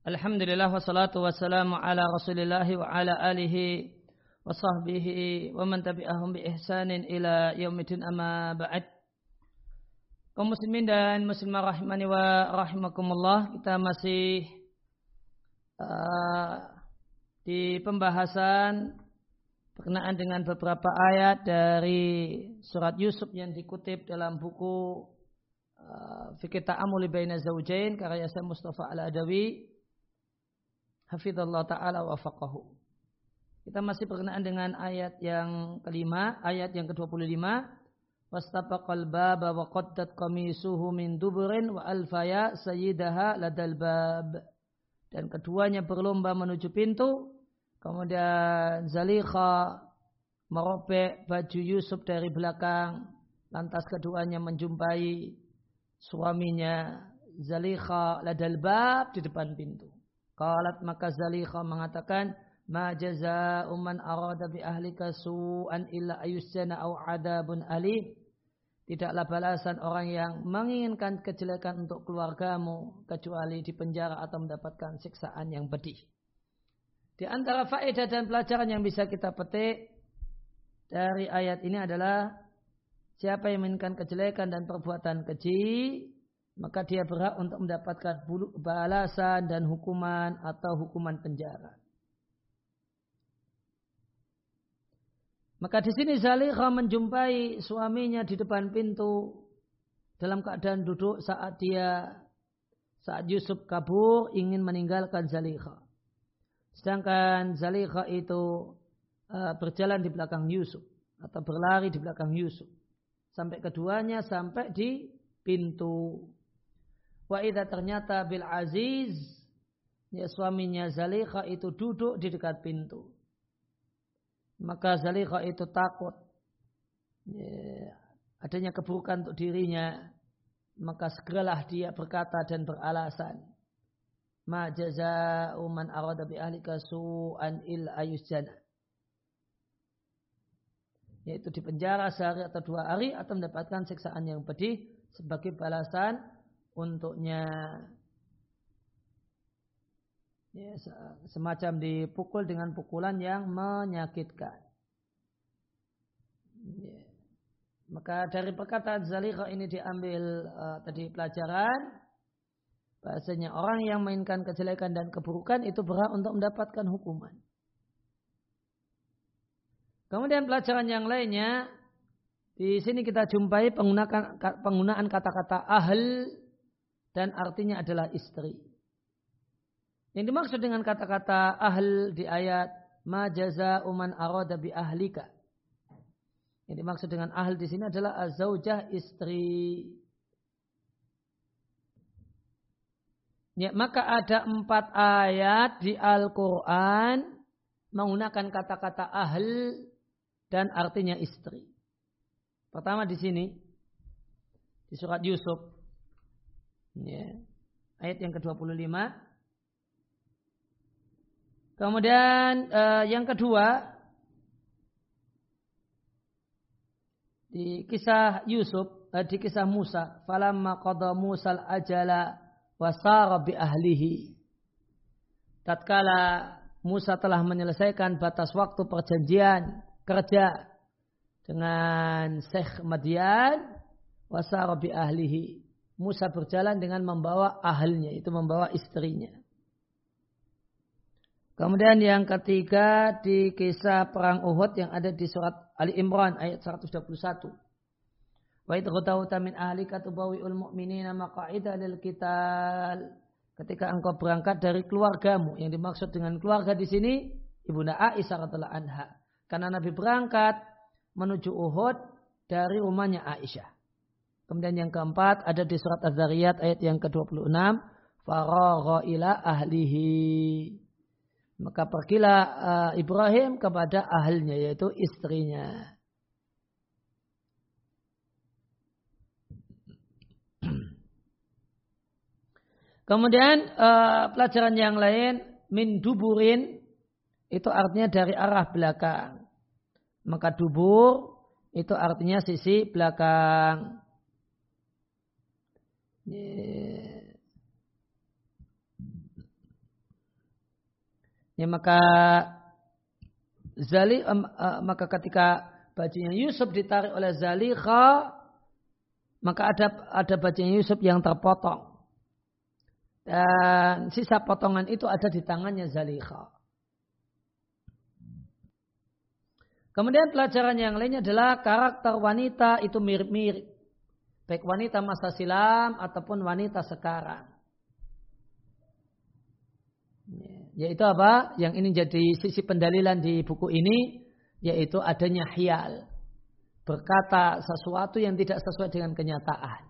Alhamdulillah wassalatu wassalamu ala rasulillah wa ala alihi wa sahbihi wa man tabi'ahum bi ihsanin ila yaumidin amma ba'd. Kaum muslimin dan muslimah rahimani wa rahimakumullah, kita masih uh, di pembahasan berkenaan dengan beberapa ayat dari surat Yusuf yang dikutip dalam buku uh, Fikir Ta'amuli Baina Zawjain karya Syekh Mustafa Al-Adawi hafizallahu taala wa faqahu. Kita masih berkenaan dengan ayat yang kelima, ayat yang ke-25. Wastafaqal baba wa qaddat qamisuhu min duburin wa alfaya sayyidaha ladal bab. Dan keduanya berlomba menuju pintu. Kemudian Zalikha merobek baju Yusuf dari belakang. Lantas keduanya menjumpai suaminya Zalikha ladal bab di depan pintu. Qalat maka Zalikha mengatakan, Ma jaza'u man arada bi ahlika su'an illa ayusjana au adabun alim. Tidaklah balasan orang yang menginginkan kejelekan untuk keluargamu kecuali di penjara atau mendapatkan siksaan yang pedih. Di antara faedah dan pelajaran yang bisa kita petik dari ayat ini adalah siapa yang menginginkan kejelekan dan perbuatan keji, maka dia berhak untuk mendapatkan balasan dan hukuman atau hukuman penjara. Maka di sini Zalikha menjumpai suaminya di depan pintu dalam keadaan duduk saat dia saat Yusuf kabur ingin meninggalkan Zalikha. Sedangkan Zalikha itu uh, berjalan di belakang Yusuf atau berlari di belakang Yusuf sampai keduanya sampai di pintu. Wa ternyata bil aziz ya suaminya Zalikha itu duduk di dekat pintu. Maka Zalikha itu takut ya, adanya keburukan untuk dirinya. Maka segeralah dia berkata dan beralasan. Ma jaza'u man arada bi ahlika su'an il ayusjana. Yaitu di penjara sehari atau dua hari atau mendapatkan siksaan yang pedih sebagai balasan untuknya ya, semacam dipukul dengan pukulan yang menyakitkan. Ya. Maka dari perkataan Zalikha ini diambil uh, tadi pelajaran bahasanya orang yang mainkan kejelekan dan keburukan itu berhak untuk mendapatkan hukuman. Kemudian pelajaran yang lainnya di sini kita jumpai penggunaan penggunaan kata-kata ahl dan artinya adalah istri. Yang dimaksud dengan kata-kata ahl di ayat ma jaza uman arada bi ahlika. Yang dimaksud dengan ahl di sini adalah azaujah istri. Ya, maka ada empat ayat di Al-Quran menggunakan kata-kata ahl dan artinya istri. Pertama di sini di surat Yusuf Ya. Ayat yang ke-25. Kemudian uh, yang kedua di kisah Yusuf, uh, di kisah Musa, falamma qada Musa al-ajala wasara bi ahlihi. Tatkala Musa telah menyelesaikan batas waktu perjanjian kerja dengan Syekh Madian wasara bi ahlihi Musa berjalan dengan membawa ahalnya, itu membawa istrinya. Kemudian yang ketiga di kisah perang Uhud yang ada di surat Ali Imran ayat 121. Wa idghutauta min ahlika tubawi'ul mu'minina maqa'ida lil qital. Ketika engkau berangkat dari keluargamu, yang dimaksud dengan keluarga di sini Ibunda Aisyah radhiallahu anha. Karena Nabi berangkat menuju Uhud dari rumahnya Aisyah. Kemudian yang keempat ada di surat Az-Zariyat ayat yang ke-26. Faragha ila ahlihi. Maka pergilah uh, Ibrahim kepada ahlnya yaitu istrinya. Kemudian uh, pelajaran yang lain min duburin itu artinya dari arah belakang. Maka dubur itu artinya sisi belakang. Ya maka Zali uh, maka ketika bajunya Yusuf ditarik oleh Zalikha maka ada ada bajunya Yusuf yang terpotong. Dan sisa potongan itu ada di tangannya Zalikha. Kemudian pelajaran yang lainnya adalah karakter wanita itu mirip-mirip. Baik wanita masa silam ataupun wanita sekarang. Yaitu apa? Yang ini jadi sisi pendalilan di buku ini. Yaitu adanya hial. Berkata sesuatu yang tidak sesuai dengan kenyataan.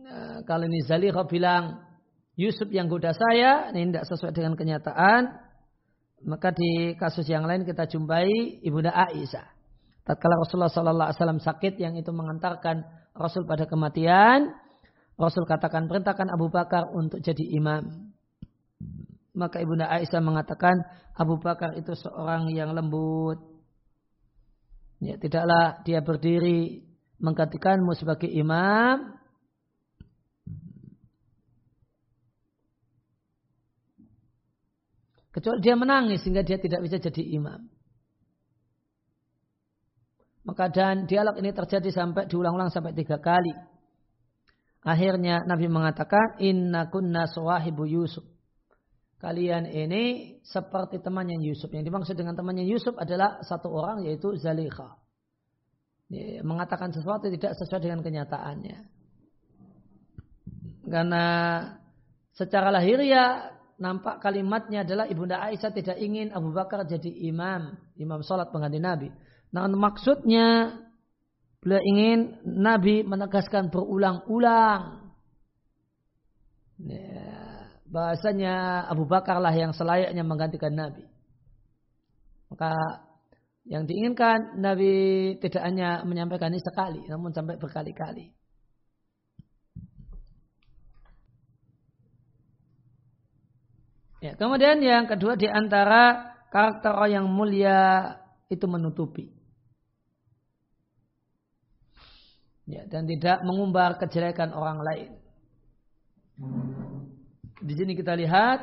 Nah, kalau ini Zalikha bilang Yusuf yang goda saya, ini tidak sesuai dengan kenyataan. Maka di kasus yang lain kita jumpai Ibunda Aisyah. Tatkala Rasulullah Sallallahu Alaihi Wasallam sakit yang itu mengantarkan Rasul pada kematian, Rasul katakan perintahkan Abu Bakar untuk jadi imam. Maka Ibunda Aisyah mengatakan Abu Bakar itu seorang yang lembut. Ya, tidaklah dia berdiri menggantikanmu sebagai imam Kecuali dia menangis sehingga dia tidak bisa jadi imam. Maka dan dialog ini terjadi sampai diulang-ulang sampai tiga kali. Akhirnya Nabi mengatakan, Inna kunna suwahibu Yusuf. Kalian ini seperti temannya Yusuf. Yang dimaksud dengan temannya Yusuf adalah satu orang yaitu Zalikha. Mengatakan sesuatu tidak sesuai dengan kenyataannya. Karena secara lahiriah nampak kalimatnya adalah Ibunda Aisyah tidak ingin Abu Bakar jadi imam, imam salat pengganti Nabi. Nah, maksudnya beliau ingin Nabi menegaskan berulang-ulang. Ya, bahasanya Abu Bakar lah yang selayaknya menggantikan Nabi. Maka yang diinginkan Nabi tidak hanya menyampaikan ini sekali, namun sampai berkali-kali. Ya, kemudian yang kedua di antara karakter yang mulia itu menutupi. Ya, dan tidak mengumbar kejelekan orang lain. Di sini kita lihat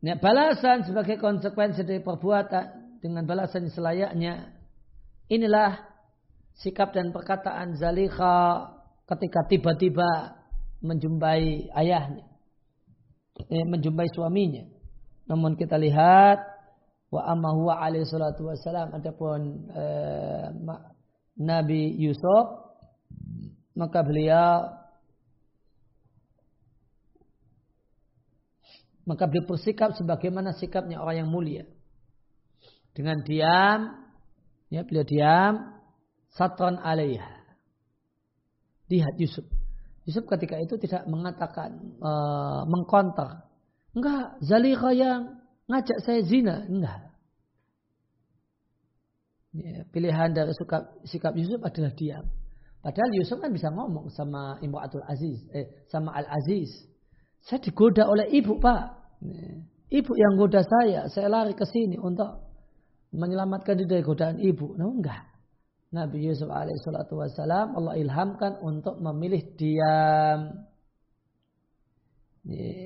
ya, balasan sebagai konsekuensi dari perbuatan dengan balasan selayaknya. Inilah sikap dan perkataan Zalikha ketika tiba-tiba menjumpai ayahnya, eh, menjumpai suaminya. Namun kita lihat wa amma huwa alaihi salatu wassalam adapun eh, Nabi Yusuf maka beliau maka beliau bersikap sebagaimana sikapnya orang yang mulia dengan diam ya beliau diam satron alaiha Lihat Yusuf. Yusuf ketika itu tidak mengatakan uh, mengkonter. Enggak, Zalikha yang ngajak saya zina. Enggak. Ya, pilihan dari sikap, sikap Yusuf adalah diam. Padahal Yusuf kan bisa ngomong sama Imratul Aziz, eh, sama Al Aziz. Saya digoda oleh ibu pak. Ya, ibu yang goda saya, saya lari ke sini untuk menyelamatkan diri dari godaan ibu. Nah, enggak. Nabi Yusuf alaihissalatu wassalam Allah ilhamkan untuk memilih diam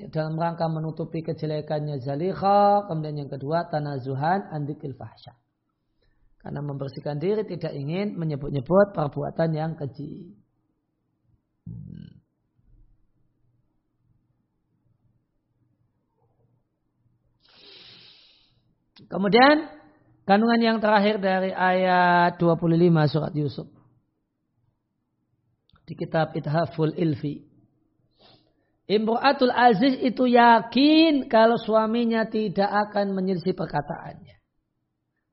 dalam rangka menutupi kejelekannya Zalikha kemudian yang kedua tanazuhan andikil fahsya karena membersihkan diri tidak ingin menyebut-nyebut perbuatan yang keji Kemudian Kandungan yang terakhir dari ayat 25 surat Yusuf. Di kitab Ithaful Ilfi. Imru'atul Aziz itu yakin kalau suaminya tidak akan menyelisih perkataannya.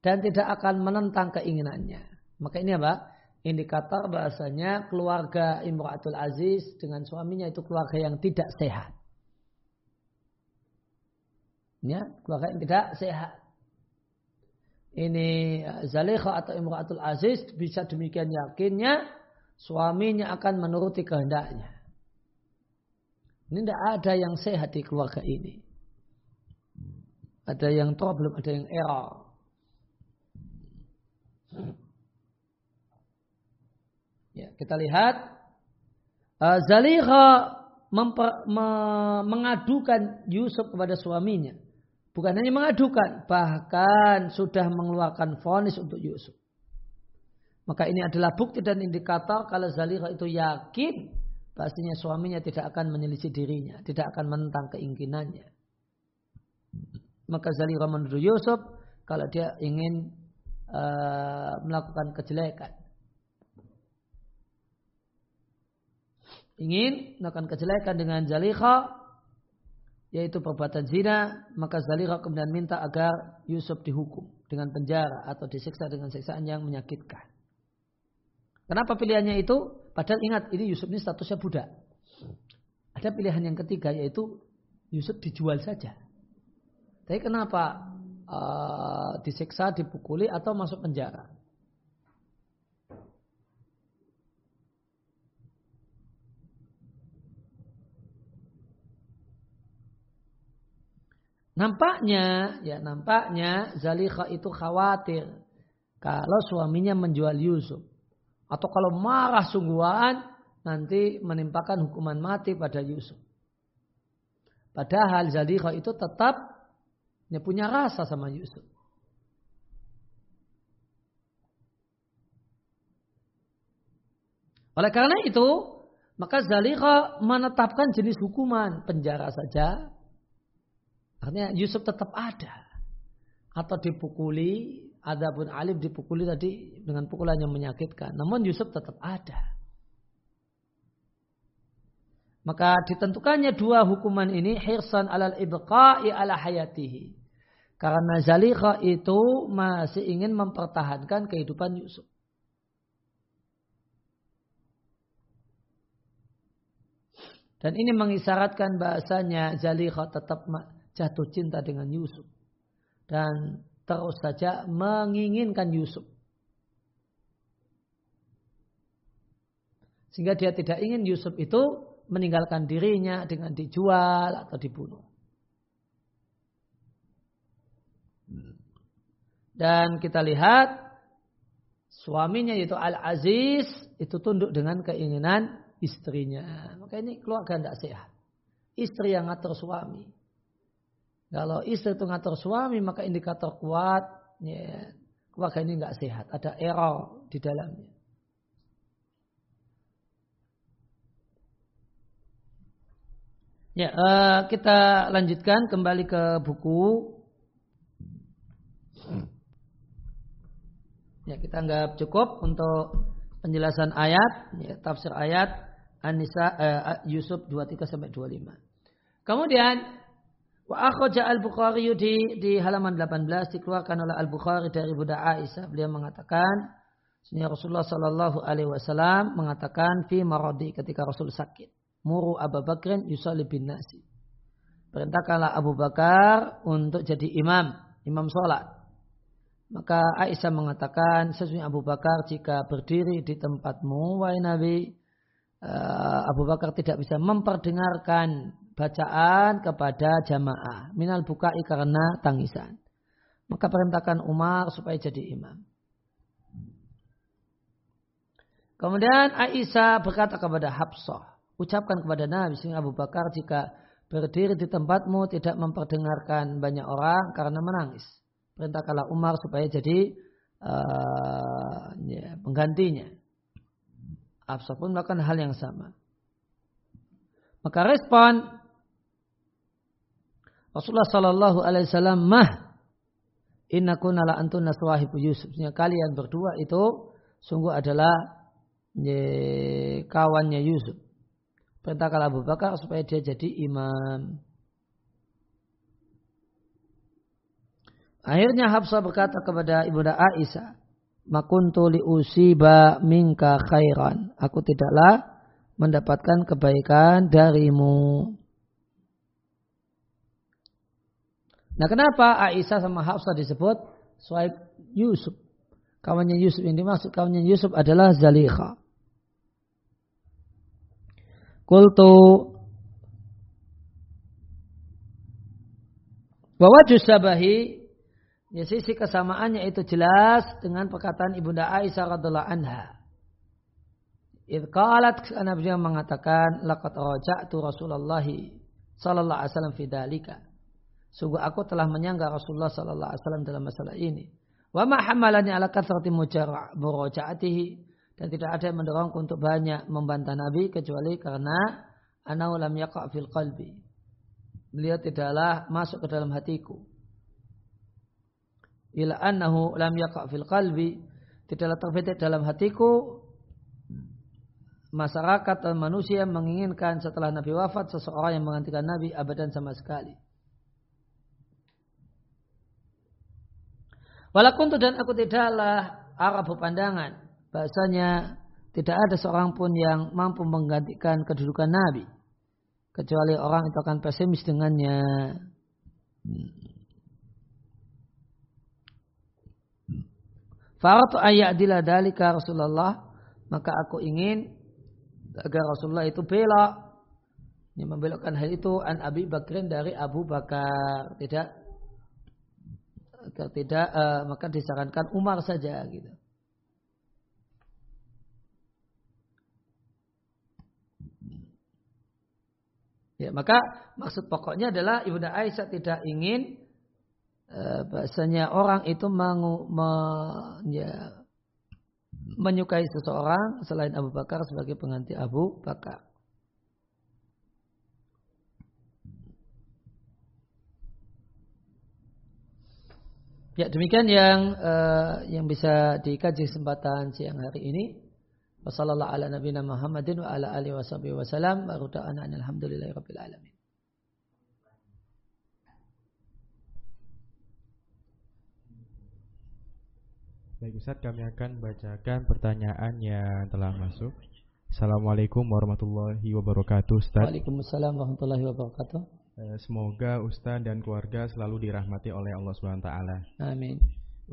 Dan tidak akan menentang keinginannya. Maka ini apa? Indikator bahasanya keluarga Imru'atul Aziz dengan suaminya itu keluarga yang tidak sehat. Ya, keluarga yang tidak sehat ini eh, Zalekha atau Imratul Aziz bisa demikian yakinnya suaminya akan menuruti kehendaknya. Ini tidak ada yang sehat di keluarga ini. Ada yang problem, ada yang error. Ya, kita lihat Uh, Zaliha memper, me, mengadukan Yusuf kepada suaminya. Bukan hanya mengadukan, bahkan sudah mengeluarkan vonis untuk Yusuf. Maka ini adalah bukti dan indikator kalau Zaliha itu yakin pastinya suaminya tidak akan menyelisih dirinya, tidak akan menentang keinginannya. Maka Zaliha menuduh Yusuf kalau dia ingin uh, melakukan kejelekan. ingin melakukan kejelekan dengan Zalikha yaitu perbuatan zina maka Zalikha kemudian minta agar Yusuf dihukum dengan penjara atau disiksa dengan siksaan yang menyakitkan. Kenapa pilihannya itu? Padahal ingat ini Yusuf ini statusnya budak. Ada pilihan yang ketiga yaitu Yusuf dijual saja. Tapi kenapa uh, disiksa, dipukuli atau masuk penjara? Nampaknya, ya nampaknya Zalikha itu khawatir kalau suaminya menjual Yusuf. Atau kalau marah sungguhan, nanti menimpakan hukuman mati pada Yusuf. Padahal Zalikha itu tetap ya, punya rasa sama Yusuf. Oleh karena itu, maka Zalikha menetapkan jenis hukuman penjara saja Artinya Yusuf tetap ada. Atau dipukuli, ada pun Alif dipukuli tadi dengan pukulan yang menyakitkan. Namun Yusuf tetap ada. Maka ditentukannya dua hukuman ini hirsan alal ibqa'i ala hayatihi. Karena Zalikha itu masih ingin mempertahankan kehidupan Yusuf. Dan ini mengisyaratkan bahasanya Zalikha tetap jatuh cinta dengan Yusuf dan terus saja menginginkan Yusuf. Sehingga dia tidak ingin Yusuf itu meninggalkan dirinya dengan dijual atau dibunuh. Dan kita lihat suaminya yaitu Al-Aziz itu tunduk dengan keinginan istrinya. Maka ini keluarga tidak sehat. Istri yang ngatur suami. Kalau istri itu ngatur suami maka indikator kuat ya, keluarga ini nggak sehat, ada error di dalamnya. Ya, uh, kita lanjutkan kembali ke buku. Ya, kita anggap cukup untuk penjelasan ayat, ya, tafsir ayat An-Nisa uh, Yusuf 23 sampai 25. Kemudian Wa akhraja al-Bukhari di, di halaman 18 dikeluarkan oleh al-Bukhari dari Buddha Aisyah. Beliau mengatakan, Sini Rasulullah Sallallahu Alaihi Wasallam mengatakan fi maradi ketika Rasul sakit. Muru Abu Bakrin yusalli bin nasi. Perintahkanlah Abu Bakar untuk jadi imam, imam sholat. Maka Aisyah mengatakan, sesungguhnya Abu Bakar jika berdiri di tempatmu, wahai Nabi, eh, Abu Bakar tidak bisa memperdengarkan bacaan kepada jamaah minal bukai karena tangisan. Maka perintahkan Umar supaya jadi imam. Kemudian Aisyah berkata kepada Habsah, ucapkan kepada Nabi Sing Abu Bakar jika berdiri di tempatmu tidak memperdengarkan banyak orang karena menangis. Perintahkanlah Umar supaya jadi uh, ya, penggantinya. Habsah pun melakukan hal yang sama. Maka respon Rasulullah Shallallahu Alaihi Wasallam mah inna kunala antun naswahibu Yusuf. Kalian berdua itu sungguh adalah ye, kawannya Yusuf. Perintahkan Abu Bakar supaya dia jadi imam. Akhirnya Habsah berkata kepada ibunda Aisyah, "Makuntu li usiba minka khairan." Aku tidaklah mendapatkan kebaikan darimu. Nah kenapa Aisyah sama Hafsah disebut Suhaib Yusuf? Kawannya Yusuf yang dimaksud kawannya Yusuf adalah Zalikha. Kultu bahwa jusabahi ya sisi kesamaannya itu jelas dengan perkataan ibunda Aisyah radhiallahu anha. Idqalat beliau mengatakan laqad raja'tu Rasulullah sallallahu alaihi wasallam fi dalika. Sungguh aku telah menyangka Rasulullah sallallahu alaihi wasallam dalam masalah ini. Wa ma hamalani ala kathrati muraja'atihi dan tidak ada yang mendorongku untuk banyak membantah Nabi kecuali karena anau lam yaqa' fil qalbi. Beliau tidaklah masuk ke dalam hatiku. Ila annahu lam yaqa' fil qalbi tidaklah terbetik dalam hatiku masyarakat dan manusia menginginkan setelah Nabi wafat seseorang yang menggantikan Nabi abadan sama sekali. Walaupun dan aku tidaklah Arab pandangan bahasanya tidak ada seorang pun yang mampu menggantikan kedudukan Nabi. Kecuali orang itu akan pesimis dengannya. Faratu ayat dalika Rasulullah. Maka aku ingin agar Rasulullah itu belok. Yang membelokkan hal itu an Abi Bakrin dari Abu Bakar. Tidak agar tidak uh, maka disarankan Umar saja gitu. Ya, maka maksud pokoknya adalah Ibunda Aisyah tidak ingin uh, bahasanya orang itu mengu, me, ya, menyukai seseorang selain Abu Bakar sebagai pengganti Abu Bakar. Ya demikian yang uh, yang bisa dikaji kesempatan siang hari ini. Wassalamualaikum ala nabiyina Muhammadin wa ala alihi wasallam. Wa alhamdulillahi rabbil alamin. Baik Ustaz, kami akan bacakan pertanyaan yang telah masuk. Assalamualaikum warahmatullahi wabarakatuh Ustaz. Waalaikumsalam warahmatullahi wabarakatuh. Eh, semoga Ustaz dan keluarga selalu dirahmati oleh Allah SWT. Amin.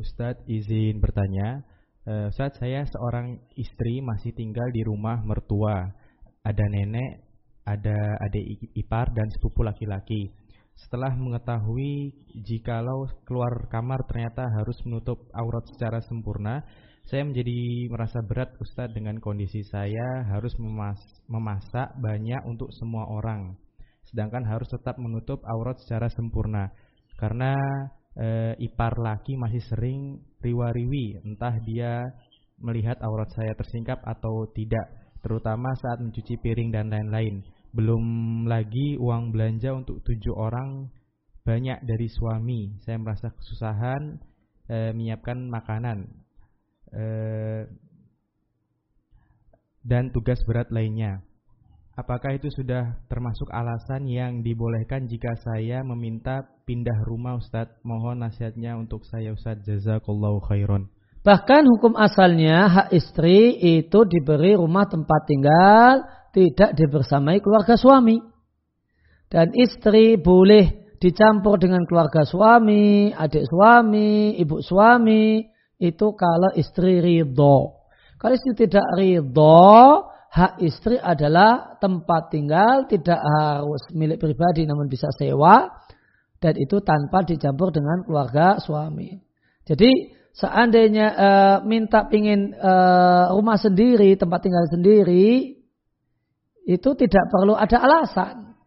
Ustaz izin bertanya. Eh, Ustaz, saya seorang istri masih tinggal di rumah mertua. Ada nenek, ada adik ipar dan sepupu laki-laki. Setelah mengetahui jikalau keluar kamar ternyata harus menutup aurat secara sempurna, saya menjadi merasa berat Ustadz dengan kondisi saya harus memas memasak banyak untuk semua orang. Sedangkan harus tetap menutup aurat secara sempurna. Karena e, ipar laki masih sering riwa-riwi, entah dia melihat aurat saya tersingkap atau tidak, terutama saat mencuci piring dan lain-lain. Belum lagi uang belanja untuk tujuh orang banyak dari suami. Saya merasa kesusahan e, menyiapkan makanan e, dan tugas berat lainnya. Apakah itu sudah termasuk alasan yang dibolehkan jika saya meminta pindah rumah Ustadz? Mohon nasihatnya untuk saya Ustadz. Jazakallahu khairan. Bahkan hukum asalnya hak istri itu diberi rumah tempat tinggal tidak dibersamai keluarga suami. Dan istri boleh dicampur dengan keluarga suami, adik suami, ibu suami, itu kalau istri ridho. Kalau istri tidak ridho, hak istri adalah tempat tinggal, tidak harus milik pribadi namun bisa sewa, dan itu tanpa dicampur dengan keluarga suami. Jadi seandainya e, minta pingin e, rumah sendiri, tempat tinggal sendiri, itu tidak perlu ada alasan.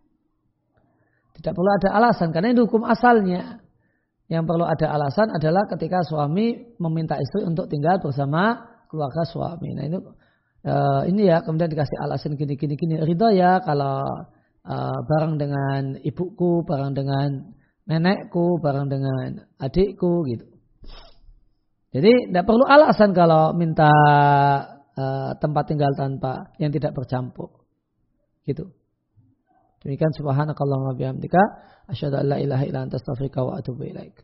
Tidak perlu ada alasan karena ini hukum asalnya. Yang perlu ada alasan adalah ketika suami meminta istri untuk tinggal bersama keluarga suami. Nah ini uh, ini ya kemudian dikasih alasan gini gini gini ridho ya kalau uh, bareng dengan ibuku, bareng dengan nenekku, bareng dengan adikku gitu. Jadi tidak perlu alasan kalau minta uh, tempat tinggal tanpa yang tidak bercampur. Gitu. Demikian subhanakallahumma bihamdika asyhadu an la ilaha illa anta astaghfiruka wa atubu ilaik.